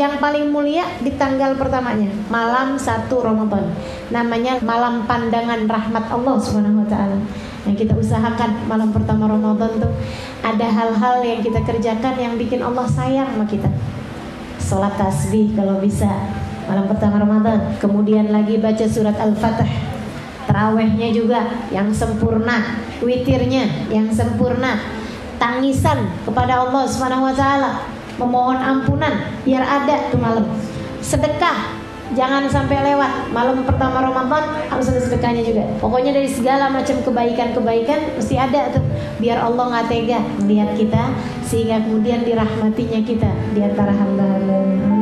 yang paling mulia di tanggal pertamanya, malam satu Ramadan. Namanya malam pandangan rahmat Allah Subhanahu wa taala. Yang kita usahakan malam pertama Ramadan tuh ada hal-hal yang kita kerjakan yang bikin Allah sayang sama kita. Salat tasbih kalau bisa malam pertama Ramadan. Kemudian lagi baca surat Al-Fatih. Terawihnya juga yang sempurna, witirnya yang sempurna, tangisan kepada Allah taala, memohon ampunan biar ada tuh malam. Sedekah jangan sampai lewat malam pertama Ramadan harus ada sedekahnya juga. Pokoknya dari segala macam kebaikan-kebaikan mesti ada tuh biar Allah nggak tega melihat kita sehingga kemudian dirahmatinya kita di antara hamba-hamba.